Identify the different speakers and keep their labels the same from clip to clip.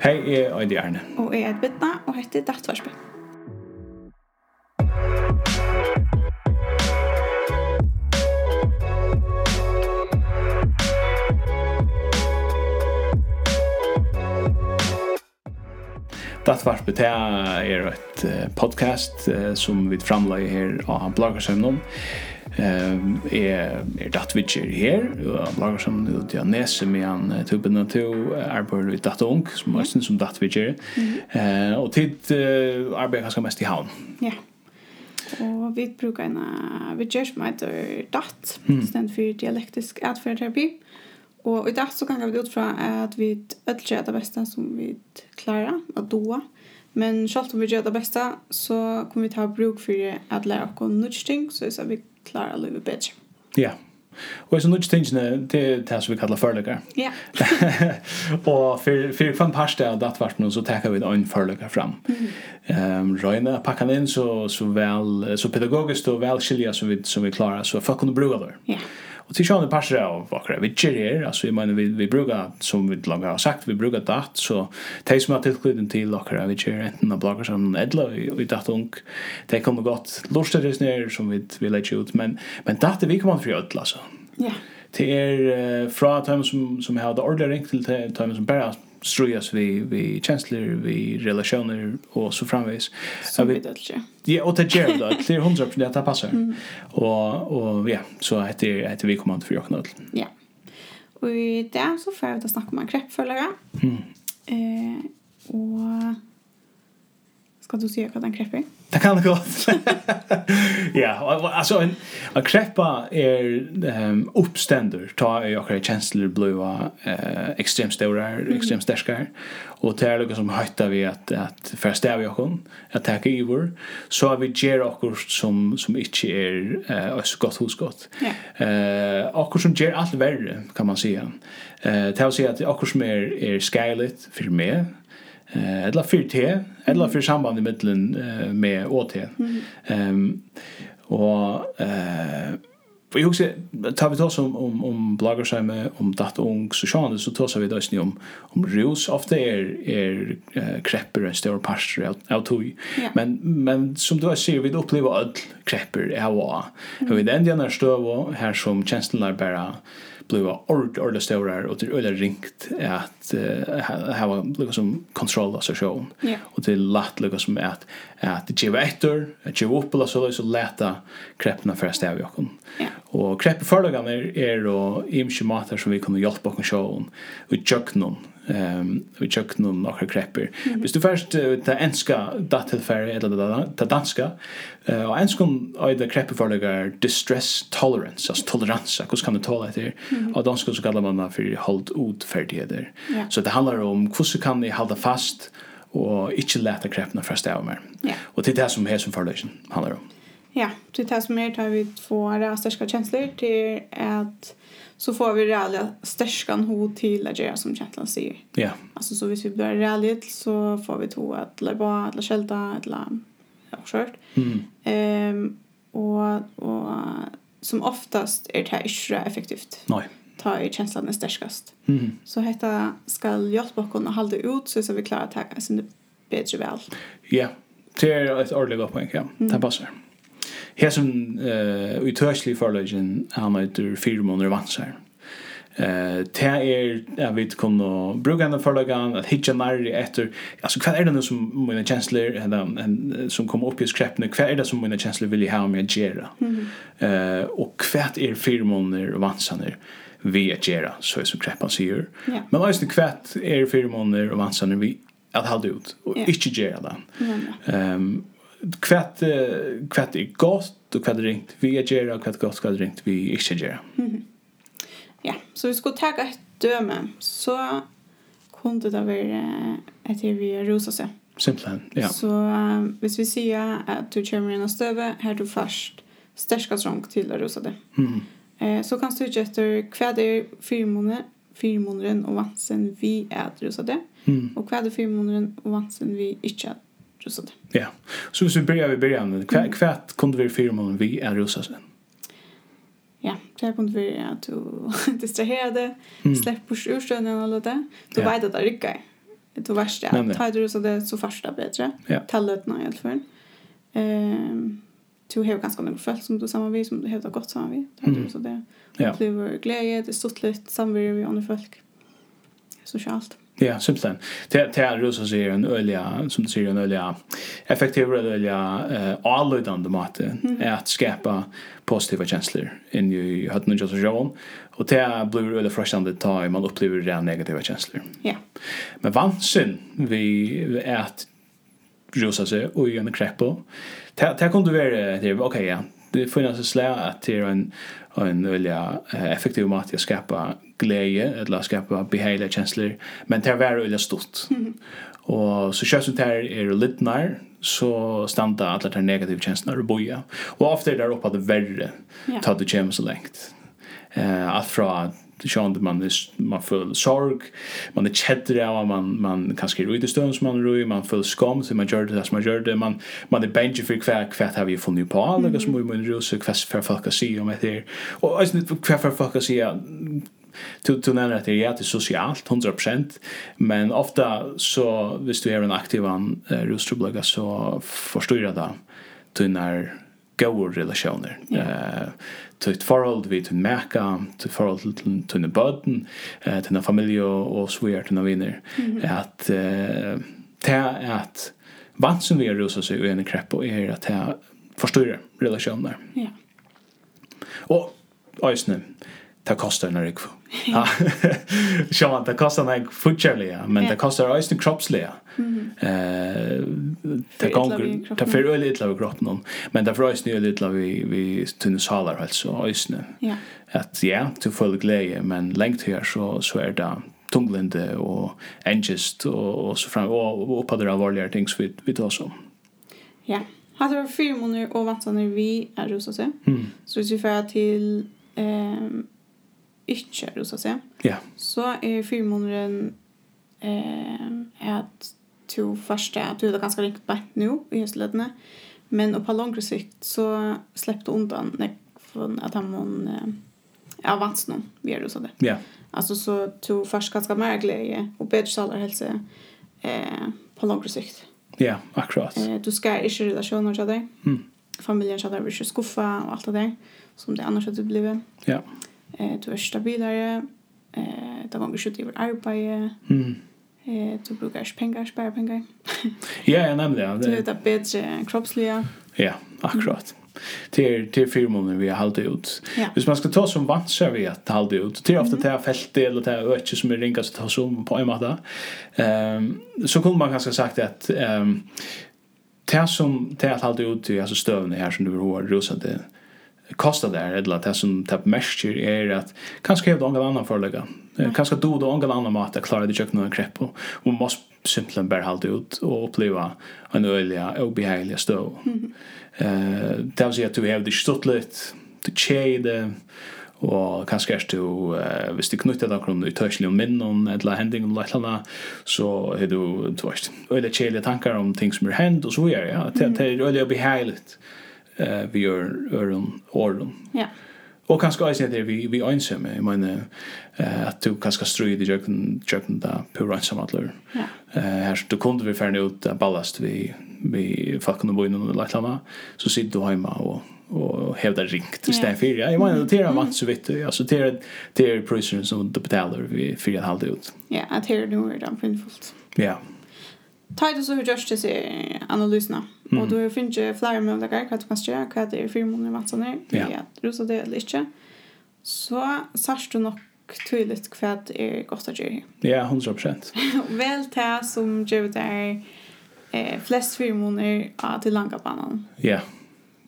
Speaker 1: Hei, jeg er Øyde Erne.
Speaker 2: Og jeg er Bitna, og heter Dattvarsby.
Speaker 1: Dattvarsby, det er et podcast som vi framlegger her av bloggersemnen. Ehm är är datt vi kör här och lagar som nu till Nesse med en tuben och to arbetar vid datt ung som är som datt vi kör. Eh och tid arbetar ganska mest i havn.
Speaker 2: Ja. Og vi brukar en vidger som heter DAT, mm. stand dialektisk atferdterapi. Og i DAT så kan vi ut fra at vi ødel det beste som vi klarer, att doa. Men selv om vi gjør det beste, så kommer vi ta bruk for at lære oss noen ting, så vi klara livet bedre.
Speaker 1: Ja. Og så nødt tingene er det som vi kallar førløkker.
Speaker 2: Ja.
Speaker 1: og for, for kvann parste av dattvarpen så tekker vi en førløkker fram. Mm. Um, Røyne pakker den inn så, så, vel, så pedagogisk og vel skilja som vi, som vi klarer, så folk kunne bruke det.
Speaker 2: Ja. Yeah.
Speaker 1: Och till sjön passar av vad vi vitcher här. Alltså jag menar vi vi brukar som vi långt har sagt vi brukar dat så det som har tillknytning till vakra vitcher enten av bloggar som edla vi dat ung. Det kommer gott lustar det ner som vi vi lägger ut men men dat vi kommer för ödla så.
Speaker 2: Ja.
Speaker 1: Det är från dem som som har det ordentligt till dem som bara strujas vi vi känslor vi relationer och så framvis.
Speaker 2: Så vi
Speaker 1: Ja, och det gör det. Det hundra 100 att det passar. Mm. Och och ja, så heter heter vi kommer för jag
Speaker 2: Ja. Och i det så får jag ta snacka om en kreppföljare. Mm. Eh och Kan du säga vad den kreppa är?
Speaker 1: Det kan det gott. ja, alltså en, en kreppa är um, uppständer. Ta är jag känslor blåa, eh, extremt stora, mm. extremt stärskar. Och det är något som höjtar vi att, att förstäva jag kon, att täcka i vår. Så har vi ger akkur som, som inte är eh, så gott hos
Speaker 2: gott.
Speaker 1: Yeah. Eh, akkur som ger allt värre, kan man säga. Eh, det är att säga att akkur som är, är skärligt för mig eh eller för te eller för samband i mitten med OT. Ehm och eh Vi också tar vi då som om, om, bloggar bloggerskjerme, om dataung, så sjön så tås vi tås om, om rus. Ofte är är uh, krepper en større parster out av tog.
Speaker 2: Yeah.
Speaker 1: Men, men som du ser vi upplever all krepper är å. Mm. Vi er den där stöv här som känslan er blev ord orda stora och det öle ringt att ha lukka som kontroll av
Speaker 2: session
Speaker 1: och det lätt lukka som att att det ger efter att ge upp eller så så lätta kreppna för stäv jag
Speaker 2: Ja.
Speaker 1: och krepp förlagan är är då och imschimater som vi kan hjälpa och sjön och jöknon ehm vi checkar någon några krepper. Visst du först ta enska dattelfärg eller ta danska eh och enskon är det krepper för lägger distress tolerance, alltså tolerans, hur kan det tåla det? Och danska så kallar man det för hold ut färdigheter.
Speaker 2: Yeah.
Speaker 1: Så det handlar om hur kan ni hålla fast och inte lätta kreppna först av mer.
Speaker 2: Yeah.
Speaker 1: Och det är det som är som förlösen handlar om.
Speaker 2: Ja, det tar som är tar vi två rea störska känslor till att så får vi rea störskan ho till att göra som känslan säger.
Speaker 1: Ja.
Speaker 2: Alltså så hvis vi blir rea så får vi två att lägga bara att la skälta att ja, skört.
Speaker 1: Mm.
Speaker 2: Ehm och och som oftast är det här inte effektivt.
Speaker 1: Nej
Speaker 2: ta i känslan är stärskast.
Speaker 1: Mm.
Speaker 2: Så detta ska hjälpa oss att hålla ut så så vi klarar att ta oss bättre väl.
Speaker 1: Ja, det är ett ordentligt poäng, ja. Det passar. Mm. Her som uh, i tørslig han heter fire måneder vansar. uh, det er, jeg vet, kunne bruke henne forløgjen, at hitja nærri etter, altså hva er det nu som mine kjensler, som kommer opp i skreppene, hva er det som mine kjensler vil ha med å gjøre? Eh, og hva er fire måneder vansaner? vi at gjøre, så er som kreppan sier.
Speaker 2: Yeah.
Speaker 1: Men også kvett er fire måneder vansar vansene vi at halde ut, og
Speaker 2: yeah.
Speaker 1: ikke gjøre det. Um, kvart kvart är gott och kvart ringt vi är gera kvart gott kvart ringt vi är inte gera.
Speaker 2: Ja, så vi ska ta ett döme så kunde det vara att vi rosa sig.
Speaker 1: Simpelthen, ja.
Speaker 2: Så um, hvis vi sier at du kommer inn av støvet, har du først største trang til å rosa det.
Speaker 1: Mm.
Speaker 2: Eh, så kan du ikke etter hva det er fire måneder, og vansen vi er at rosa det,
Speaker 1: mm.
Speaker 2: og hva det er fire og vansen vi ikke er just.
Speaker 1: Ja. Så hvis vi börjar vi början, med kvärt kvärt kunde vi fyra månader vi är rosa sen.
Speaker 2: Ja, det här kunde vi att du distraherade,
Speaker 1: släpp
Speaker 2: på sjusjönen och allt det. Du vet att det rycker. Det värsta. Ta det så det så första bättre.
Speaker 1: Ta
Speaker 2: när i alla fall. Ehm du har ganska många följt som du samman vid, som du har gått samman vid. Det mm. så det.
Speaker 1: Ja.
Speaker 2: Det glädje, det är stort lite samvaro vi andra folk. Socialt.
Speaker 1: Mm Ja, simpelthen. Det är Rosa sier en ølja, som du sier en ølja, effektiv ølja, eh, avlöjdande måte är at skapa positiva känslor in i hötten och situation. Och det blir öliga fröstande ta man upplever redan negativa känslor.
Speaker 2: Ja.
Speaker 1: Men vansen vi är att russer og och göra en krepp. Det kan du være, okej ja, det finnes et slag at det er en, en veldig effektiv måte å skapa glede, eller skapa behagelige kjensler, men det er veldig veldig stort. Og så kjøpt som det her er litt nær, så standa alle de negative kjenslene og boja. Og ofte er det oppe at det verre,
Speaker 2: yeah.
Speaker 1: ta det kjem så lengt. Uh, alt fra sjön man är man full sorg man är cheddar av man man kanske röjde stön som man röj man full skam så man gör det som man gör det man man är bench för kvar kvar har vi funnit på alla mm. som man rör så kvar för folk att se om det här och alltså kvar för folk att se to to nämner att det är socialt 100% men ofta så visst du är en aktiv an uh, så förstår jag det du när gode relationer. Yeah. Uh, til et forhold vi til meka, til et forhold til til en bøten, uh, til en familie og sviger til en vinner. Mm -hmm. At uh, det er vant som vi har ruset seg i en krepp og er at det forstyrrer relationer.
Speaker 2: Ja. Yeah.
Speaker 1: Og øyne, det kostar en rikv. Ja. Sjá det kostar en futcharliga, men det kostar eisini kroppsliga. Eh, det
Speaker 2: gongur,
Speaker 1: det fer øll litla við kroppen, men det fer eisini litla vi vi tunna salar altså eisini.
Speaker 2: Ja.
Speaker 1: At ja, till full gleje, men lengt her så så er det tunglende og engest og, og så fram og oppa det alvorligere ting som vi, vi tar så.
Speaker 2: Ja, Hade var fyra månader och vant vi är rosa oss.
Speaker 1: Mm.
Speaker 2: Så hvis vi får til eh, ikke rosa seg,
Speaker 1: ja.
Speaker 2: så er fire eh, at to første, at du er ganske ringt bare nå i høstledene, men på langere sikt så släppte undan från at han må eh, vant noen vi er rosa det.
Speaker 1: Ja.
Speaker 2: Alltså så to først ganske mer glede og bedre saler helse eh, på langere sikt.
Speaker 1: Ja, akkurat.
Speaker 2: Eh, du skal ikke relasjoner til deg.
Speaker 1: Mm.
Speaker 2: Familien skal ikke skuffa og alt det som det annars hadde blivit.
Speaker 1: Ja.
Speaker 2: Ja Eh, du är stabilare. Eh, det går skjuta över arbete.
Speaker 1: Mm.
Speaker 2: Eh, du brukar pengar, spara pengar.
Speaker 1: ja, jag nämnde det.
Speaker 2: Du vet bättre kroppsliga.
Speaker 1: Ja, akkurat. Mm till till firmorna vi har hållit ut.
Speaker 2: Ja.
Speaker 1: Hvis man ska ta som vansar vi att hålla ut. Det är ofta det här fältet eller det här ökje som är ringast att ta som på en matta. Ehm um, så kunde man kanske sagt att ehm um, det som det att hålla ut i alltså stövna här som du har rosat det kosta där eller att det som typ mest är att kanske jag någon annan förlägga. Kanske då då någon annan mat att klara det jag någon krepp och man måste simpelthen bara hålla ut och uppleva en öliga obehaglig stå. Eh det vill säga att du har det stått lite det chade og kanskje er du, uh, hvis du knytter deg om du tørselig om minnen eller hending et eller annet, så har du, du vet, øyelig kjelige tankar om ting som er hendt og så er det, ja, det det er øyne beheiligt. Mm eh vi gör öron åren.
Speaker 2: Ja.
Speaker 1: Och kanske också det vi vi ensam jag menar eh att du kanske strö det jag kan jag kan där på ransom atler.
Speaker 2: Ja.
Speaker 1: Eh här du kunde vi färna ut ballast vi vi fucking bo innan eller landa så sitter du hemma och och hävdar ringt
Speaker 2: i
Speaker 1: stället för jag menar det är man så vitt alltså det är det är prisoner som betalar vi för att hålla ut.
Speaker 2: Ja, att här nu är det fullt.
Speaker 1: Ja.
Speaker 2: Tidus så hur görs det sig analyserna.
Speaker 1: Mm.
Speaker 2: Och då finns det flera möjligheter vad du kan göra, vad det är fyra månader vattnet ner,
Speaker 1: det är
Speaker 2: att rosa det eller inte. Så sars du nog tydligt vad det är gott att göra.
Speaker 1: Ja, hundra procent.
Speaker 2: Väl det som gör det är eh, flest fyra månader ja, till langabanan.
Speaker 1: Ja,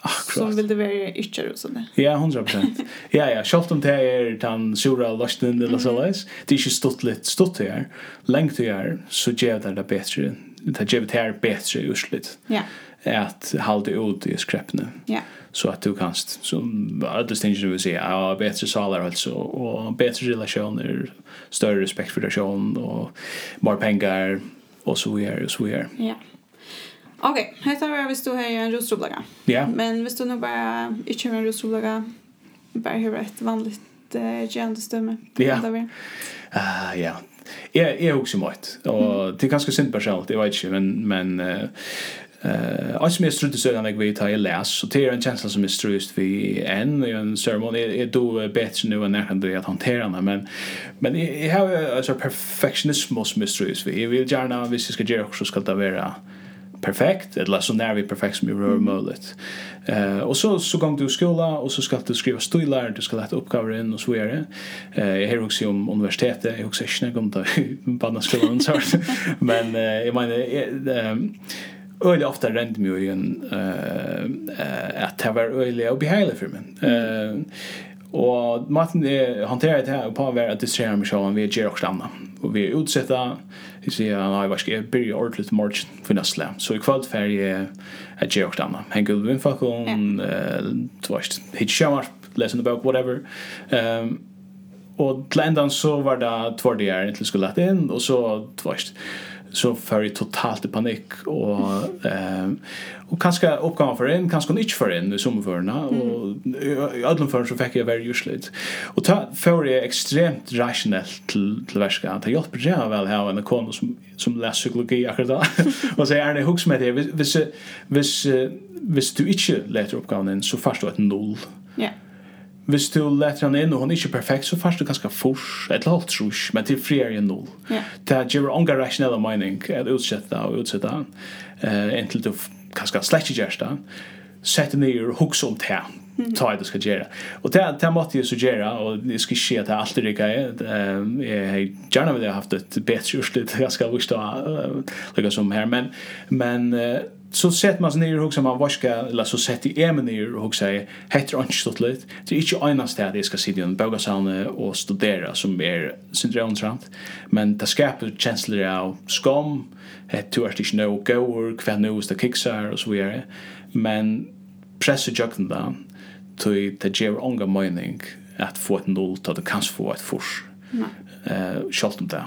Speaker 1: akkurat.
Speaker 2: Som vill det vara yttre och sådär.
Speaker 1: Ja, hundra procent. Ja, ja, självt om det är den sura lösningen eller så läs, det är inte stått lite stått här, längt här, så gör det det bättre det ger det här bättre urslit.
Speaker 2: Ja.
Speaker 1: Att hålla ut i skräpne.
Speaker 2: Ja.
Speaker 1: Så att du kan som alla stänger du säga ja, bättre salar alltså och bättre relationer, större respekt för relation och mer pengar och så vidare och så vidare.
Speaker 2: Ja. Okej, okay. här tar vi visst du har en rostroblaga.
Speaker 1: Ja.
Speaker 2: Men hvis du nu bara inte har en rostroblaga, bara har ett vanligt uh, gärandestömme.
Speaker 1: Ja. Ja, Jeg, jeg er også møtt, og det er ganske synd personligt, jeg vet ikke, men, men Eh, uh, alltså mer strutt så när jag vet hur jag läs så det är en känsla som är strust vi än i en ceremoni är då bättre nu än när det att hantera den men men jag har alltså perfektionism som är strust vi vill gärna hvis jag ska göra också ska det vara perfekt eller så när vi perfekt som är rör möjligt. Eh och så så går du i skola och så ska du skriva stilar, du ska lätta uppgifter in och så vidare. Eh jag har också om universitetet, jag också snägg om det på den skolan så. Men eh, jag menar ehm Öle ofta rent mig ju en eh att det var öle och behålla för mig. Eh Og maten er hanterer det her på å være at distrahera meg sjåan vi gjør også anna. Og vi er utsetta, vi sier at jeg var ikke byrja ordentlig til morgen for nøsle. Så i kveld fer jeg at gjør også anna. Hengt gulv vindfakon, du vet, hitt sjåmar, lesende bøk, whatever. Um, og til endan så var det tvordegjer til skulle lett inn, og så, du vet, så för i totalt i panik och ehm och kanske uppgåva för en kanske inte för en i sommarförna och i alla fall så fick jag very usually och ta för det extremt rationellt till till värska jag hjälper jag väl här en kon som som läser psykologi akkurat och så är det hooks med det vis vis vis du inte läser uppgåvan så fast då ett noll
Speaker 2: ja.
Speaker 1: yeah hvis du leter han inn og han er ikke perfekt, så først du ganske fors, et eller annet trus, men til fri er null. Yeah. Det gjør unga rasjonelle mening at utsette og utsette han, uh, inntil du ganske slett ikke gjør det, sette ned og hukse om det, ta det du skal gjøre. Og det, det måtte jeg så gjøre, og jeg skal ikke at det alltid ikke er, jeg gjerne ville ha haft et bedre urslut, jeg skal vise det, uh, som her, men, men uh, så sett man sig ner och hugsa man vaska eller så sett i emen ner och hugsa heter inte stått lite det är inte ena städ det ska sitta i en bogasalne och studera som är syndromtrant men det skapar känslor av skam ett to är no go or kvar nu the det kicksar och så vidare men pressa jukten då till det ger onga mining att få ett noll till det kanske få ett fors. Eh, uh, självt om det.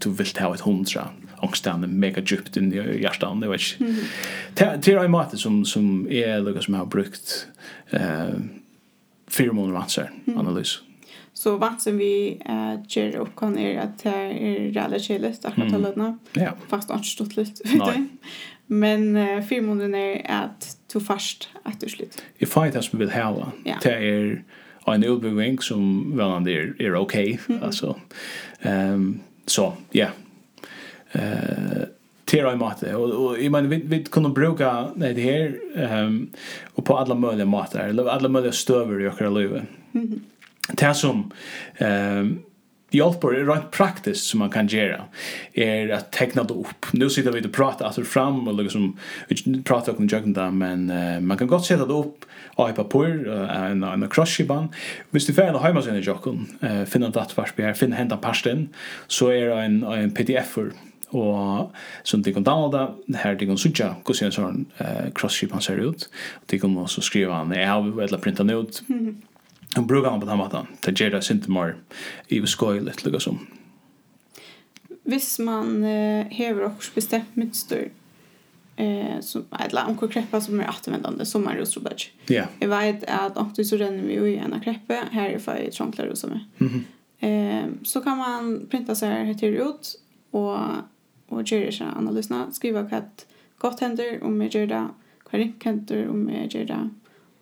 Speaker 1: Du vill ta ett hundra ångstene mega djupt inn i hjärtan det vet ikke. till -hmm. Det en måte som, som är noe som har brukt eh, fyra månader vanser, analys.
Speaker 2: Så vad som vi eh, upp kan är att det är relativt att ta mm.
Speaker 1: Ja.
Speaker 2: Fast ikke stått lite vet du. Men eh, fire måneder er att du først etter slutt. Jeg
Speaker 1: får det som vi ha. Det är en utbygging som väl är er ok. Mm. Altså, så, ja, eh till i matte och och i men vi vi kunde bruka det här ehm och på alla möjliga matar eller alla möjliga stöver i och liv. Mhm. Det som ehm hjälper är rätt praktiskt som man kan göra är att teckna det upp. Nu sitter vi och pratar alltså fram och liksom pratar om jöken där men uh, man kan gott sätta det upp av papper uh, en en crushiband. Visst du färna hemma sen i jöken, eh finna datorpapper, finna hända pasten så är det en en pdf för og som de kan downloada her de kan sucha hvordan en sånn uh, cross-ship han ser ut de kan også skriva han i av eller printa han ut og bruka han på den måten til gjør det sint mer i skoj litt lukka som
Speaker 2: Hvis man uh, hever också bestämt mönster eh som alla om kreppa som är återvändande som är rostrobach.
Speaker 1: Ja.
Speaker 2: Jag vet att om du så renner vi ju en kreppa här för i Tronklar och så. Mhm. Mm eh så kan man printa så här heter ut och og gjør ikke analysene. Skriver hva et godt hender, om jeg gjør det, hva ringt hender, om jeg gjør det,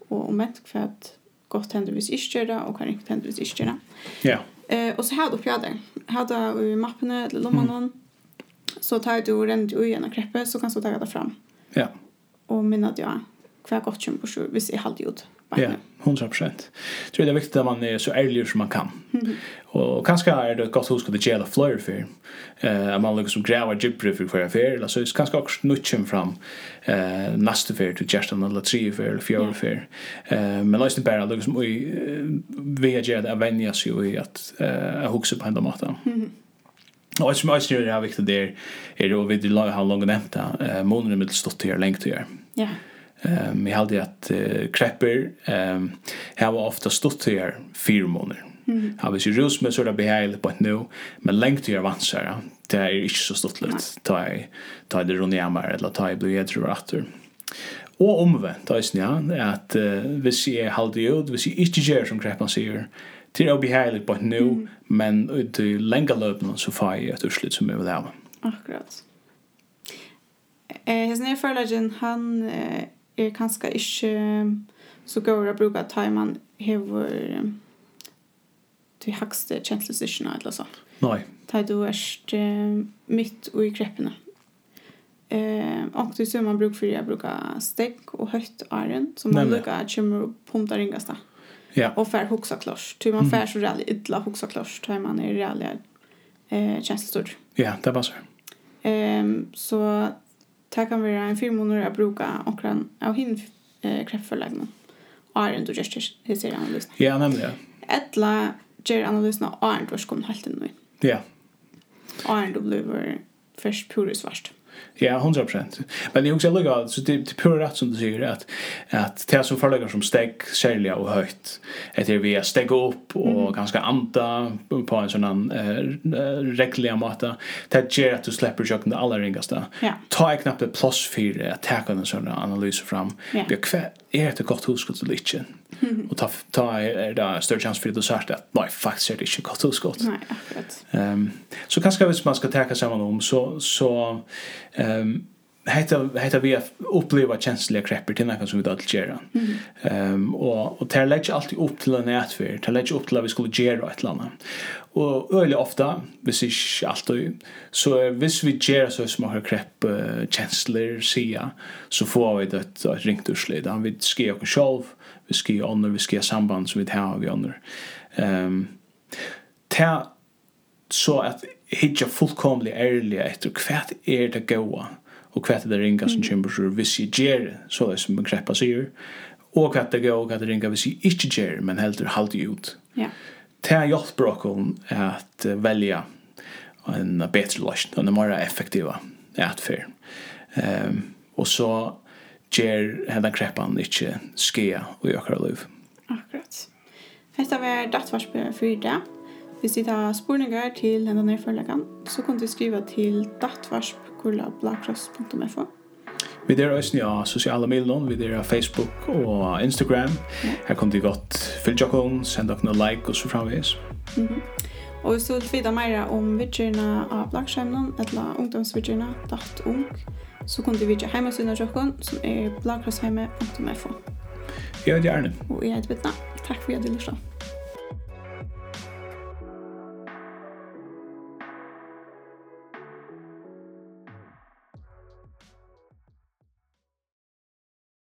Speaker 2: og om et hva et godt hender hvis jeg gjør det, og hva ringt hender hvis jeg gjør det.
Speaker 1: Ja.
Speaker 2: Eh, og så har du oppgjøret. Har du i mappene eller lommene, mm. så tar du rennet i en kreppe, så kan du ta det fram.
Speaker 1: Ja.
Speaker 2: Og minne at ja, hva godt kjønner på sjur hvis jeg holder ut.
Speaker 1: Ja Ja, 100 procent. Jag tror det är viktigt att man är så ärlig som man kan. Mm. Och kanske är det gott hos att det gäller flöjr för. Eh, att man liksom gräver djupare för för affär. Eller så är det kanske också nutchen fram eh, nästa för till gärsten eller tre för eller fjärde för. Eh, men lösning bara liksom vi vi gör det att vänja sig i att eh, huxa på ända maten. Mm. Och som jag ser det är viktigt där är det att vi har långt nämnt det. Eh, månaden med stått här längt att göra.
Speaker 2: Ja. Yeah.
Speaker 1: Ehm jag hade att uh, krepper ehm här var ofta stått här fyra månader. Mm. Har vi ju rus med sådär behäl på nu, men längt till avansera. Det är inte så stort lätt. Ta i ta det runt jamar eller ta i blir jag tror att. Och omvänt, då är det att uh, vi ser halde ut, vi ser inte gör som kreppan säger. Till att obehagligt på nu, men ut i länga löpen så får jag ett urslut som jag vill ha.
Speaker 2: Akkurat. Eh, hans nye närförlagen, han eh, er kanskje ikke så går å bruke at man hever til hakste kjenslesysjene eller så.
Speaker 1: Nei.
Speaker 2: Da du er mitt og i kreppene. Eh, och det som man brukar för jag brukar stäck och högt iron som man brukar kommer och pumpa ringas där.
Speaker 1: Ja.
Speaker 2: Och för huxa klosch. Ty man fär så rally illa huxa klosch. Ty man är rally eh känns stor.
Speaker 1: Ja, det var så.
Speaker 2: Ehm så Det kan være en firmåneder å bruke omkring av henne eh, kreftforleggene. Og er en du gjør hisser analysen.
Speaker 1: Ja, nemlig,
Speaker 2: ja. Etla gjør analysen av er en du har kommet helt inn.
Speaker 1: Ja.
Speaker 2: Og er en du blir først pure svart.
Speaker 1: Ja, 100%. Men jag också lägger så det det pura rätt som du säger att att det som förlägger som steg sälja och höjt. Att det vi är steg upp och mm. ganska anta på en sån eh regler mata. Det ger att du släpper jag det allra ringaste.
Speaker 2: Ja.
Speaker 1: Ta knappt ett plus för att ta en sån analys fram.
Speaker 2: Ja.
Speaker 1: Blir kvätt er det godt husgott eller ikke? Og ta, ta er det større chans for det du sagt at nei, faktisk er det ikke godt husgott.
Speaker 2: Nei, akkurat.
Speaker 1: Um, så kanskje hvis man skal teka sammen om, så, så um, hetta hetta vi uppleva känsliga kreppar till något som vi då gera. Ehm um, och och tar lägger alltid upp till en nätfär. Tar lägger upp till att vi skulle gera ett landa. Och öle ofta, hvis ikke alltid, så hvis vi gjør så som har krepp uh, kjensler sida, så får vi det et, et ringt urslig. Da vi skriver oss selv, vi skriver ånder, vi skriver samband som vi tar vi ånder. Um, ta så at hitja fullkomlig ærlig etter hva er det gåa og hva det ringa som kommer så hvis jeg gjør så er det som en kreppa sier, og hva det går og hva det ringa hvis jeg ikke gjør men heldur halde ut.
Speaker 2: Ja.
Speaker 1: Det har hjulpet oss at velja en bedre løsning, en mer effektiv atferd. Um, og så gjør denne kreppan ikke skje og gjør akkurat liv.
Speaker 2: Akkurat. Hetta var dattvarsbyrja fyrir dag. Hvis de har spurningar til denne nedfølgene, så kan de skrive til dattvarsp.blagkross.fo
Speaker 1: Vi er også ja, sosiale medier, vi er Facebook og Instagram. Her kan de godt følge dere, sende dere noen like og så framvis. Mm -hmm.
Speaker 2: Og hvis du vil vite mer om vidtjørene av blagskjermen, eller ungdomsvidtjørene, datt ung, så kan du vidtje hjemmesiden av dere, som er blagkrossheimet.fo.
Speaker 1: Jeg heter Gjerne.
Speaker 2: Og jeg heter Bittna. Takk for at du lyst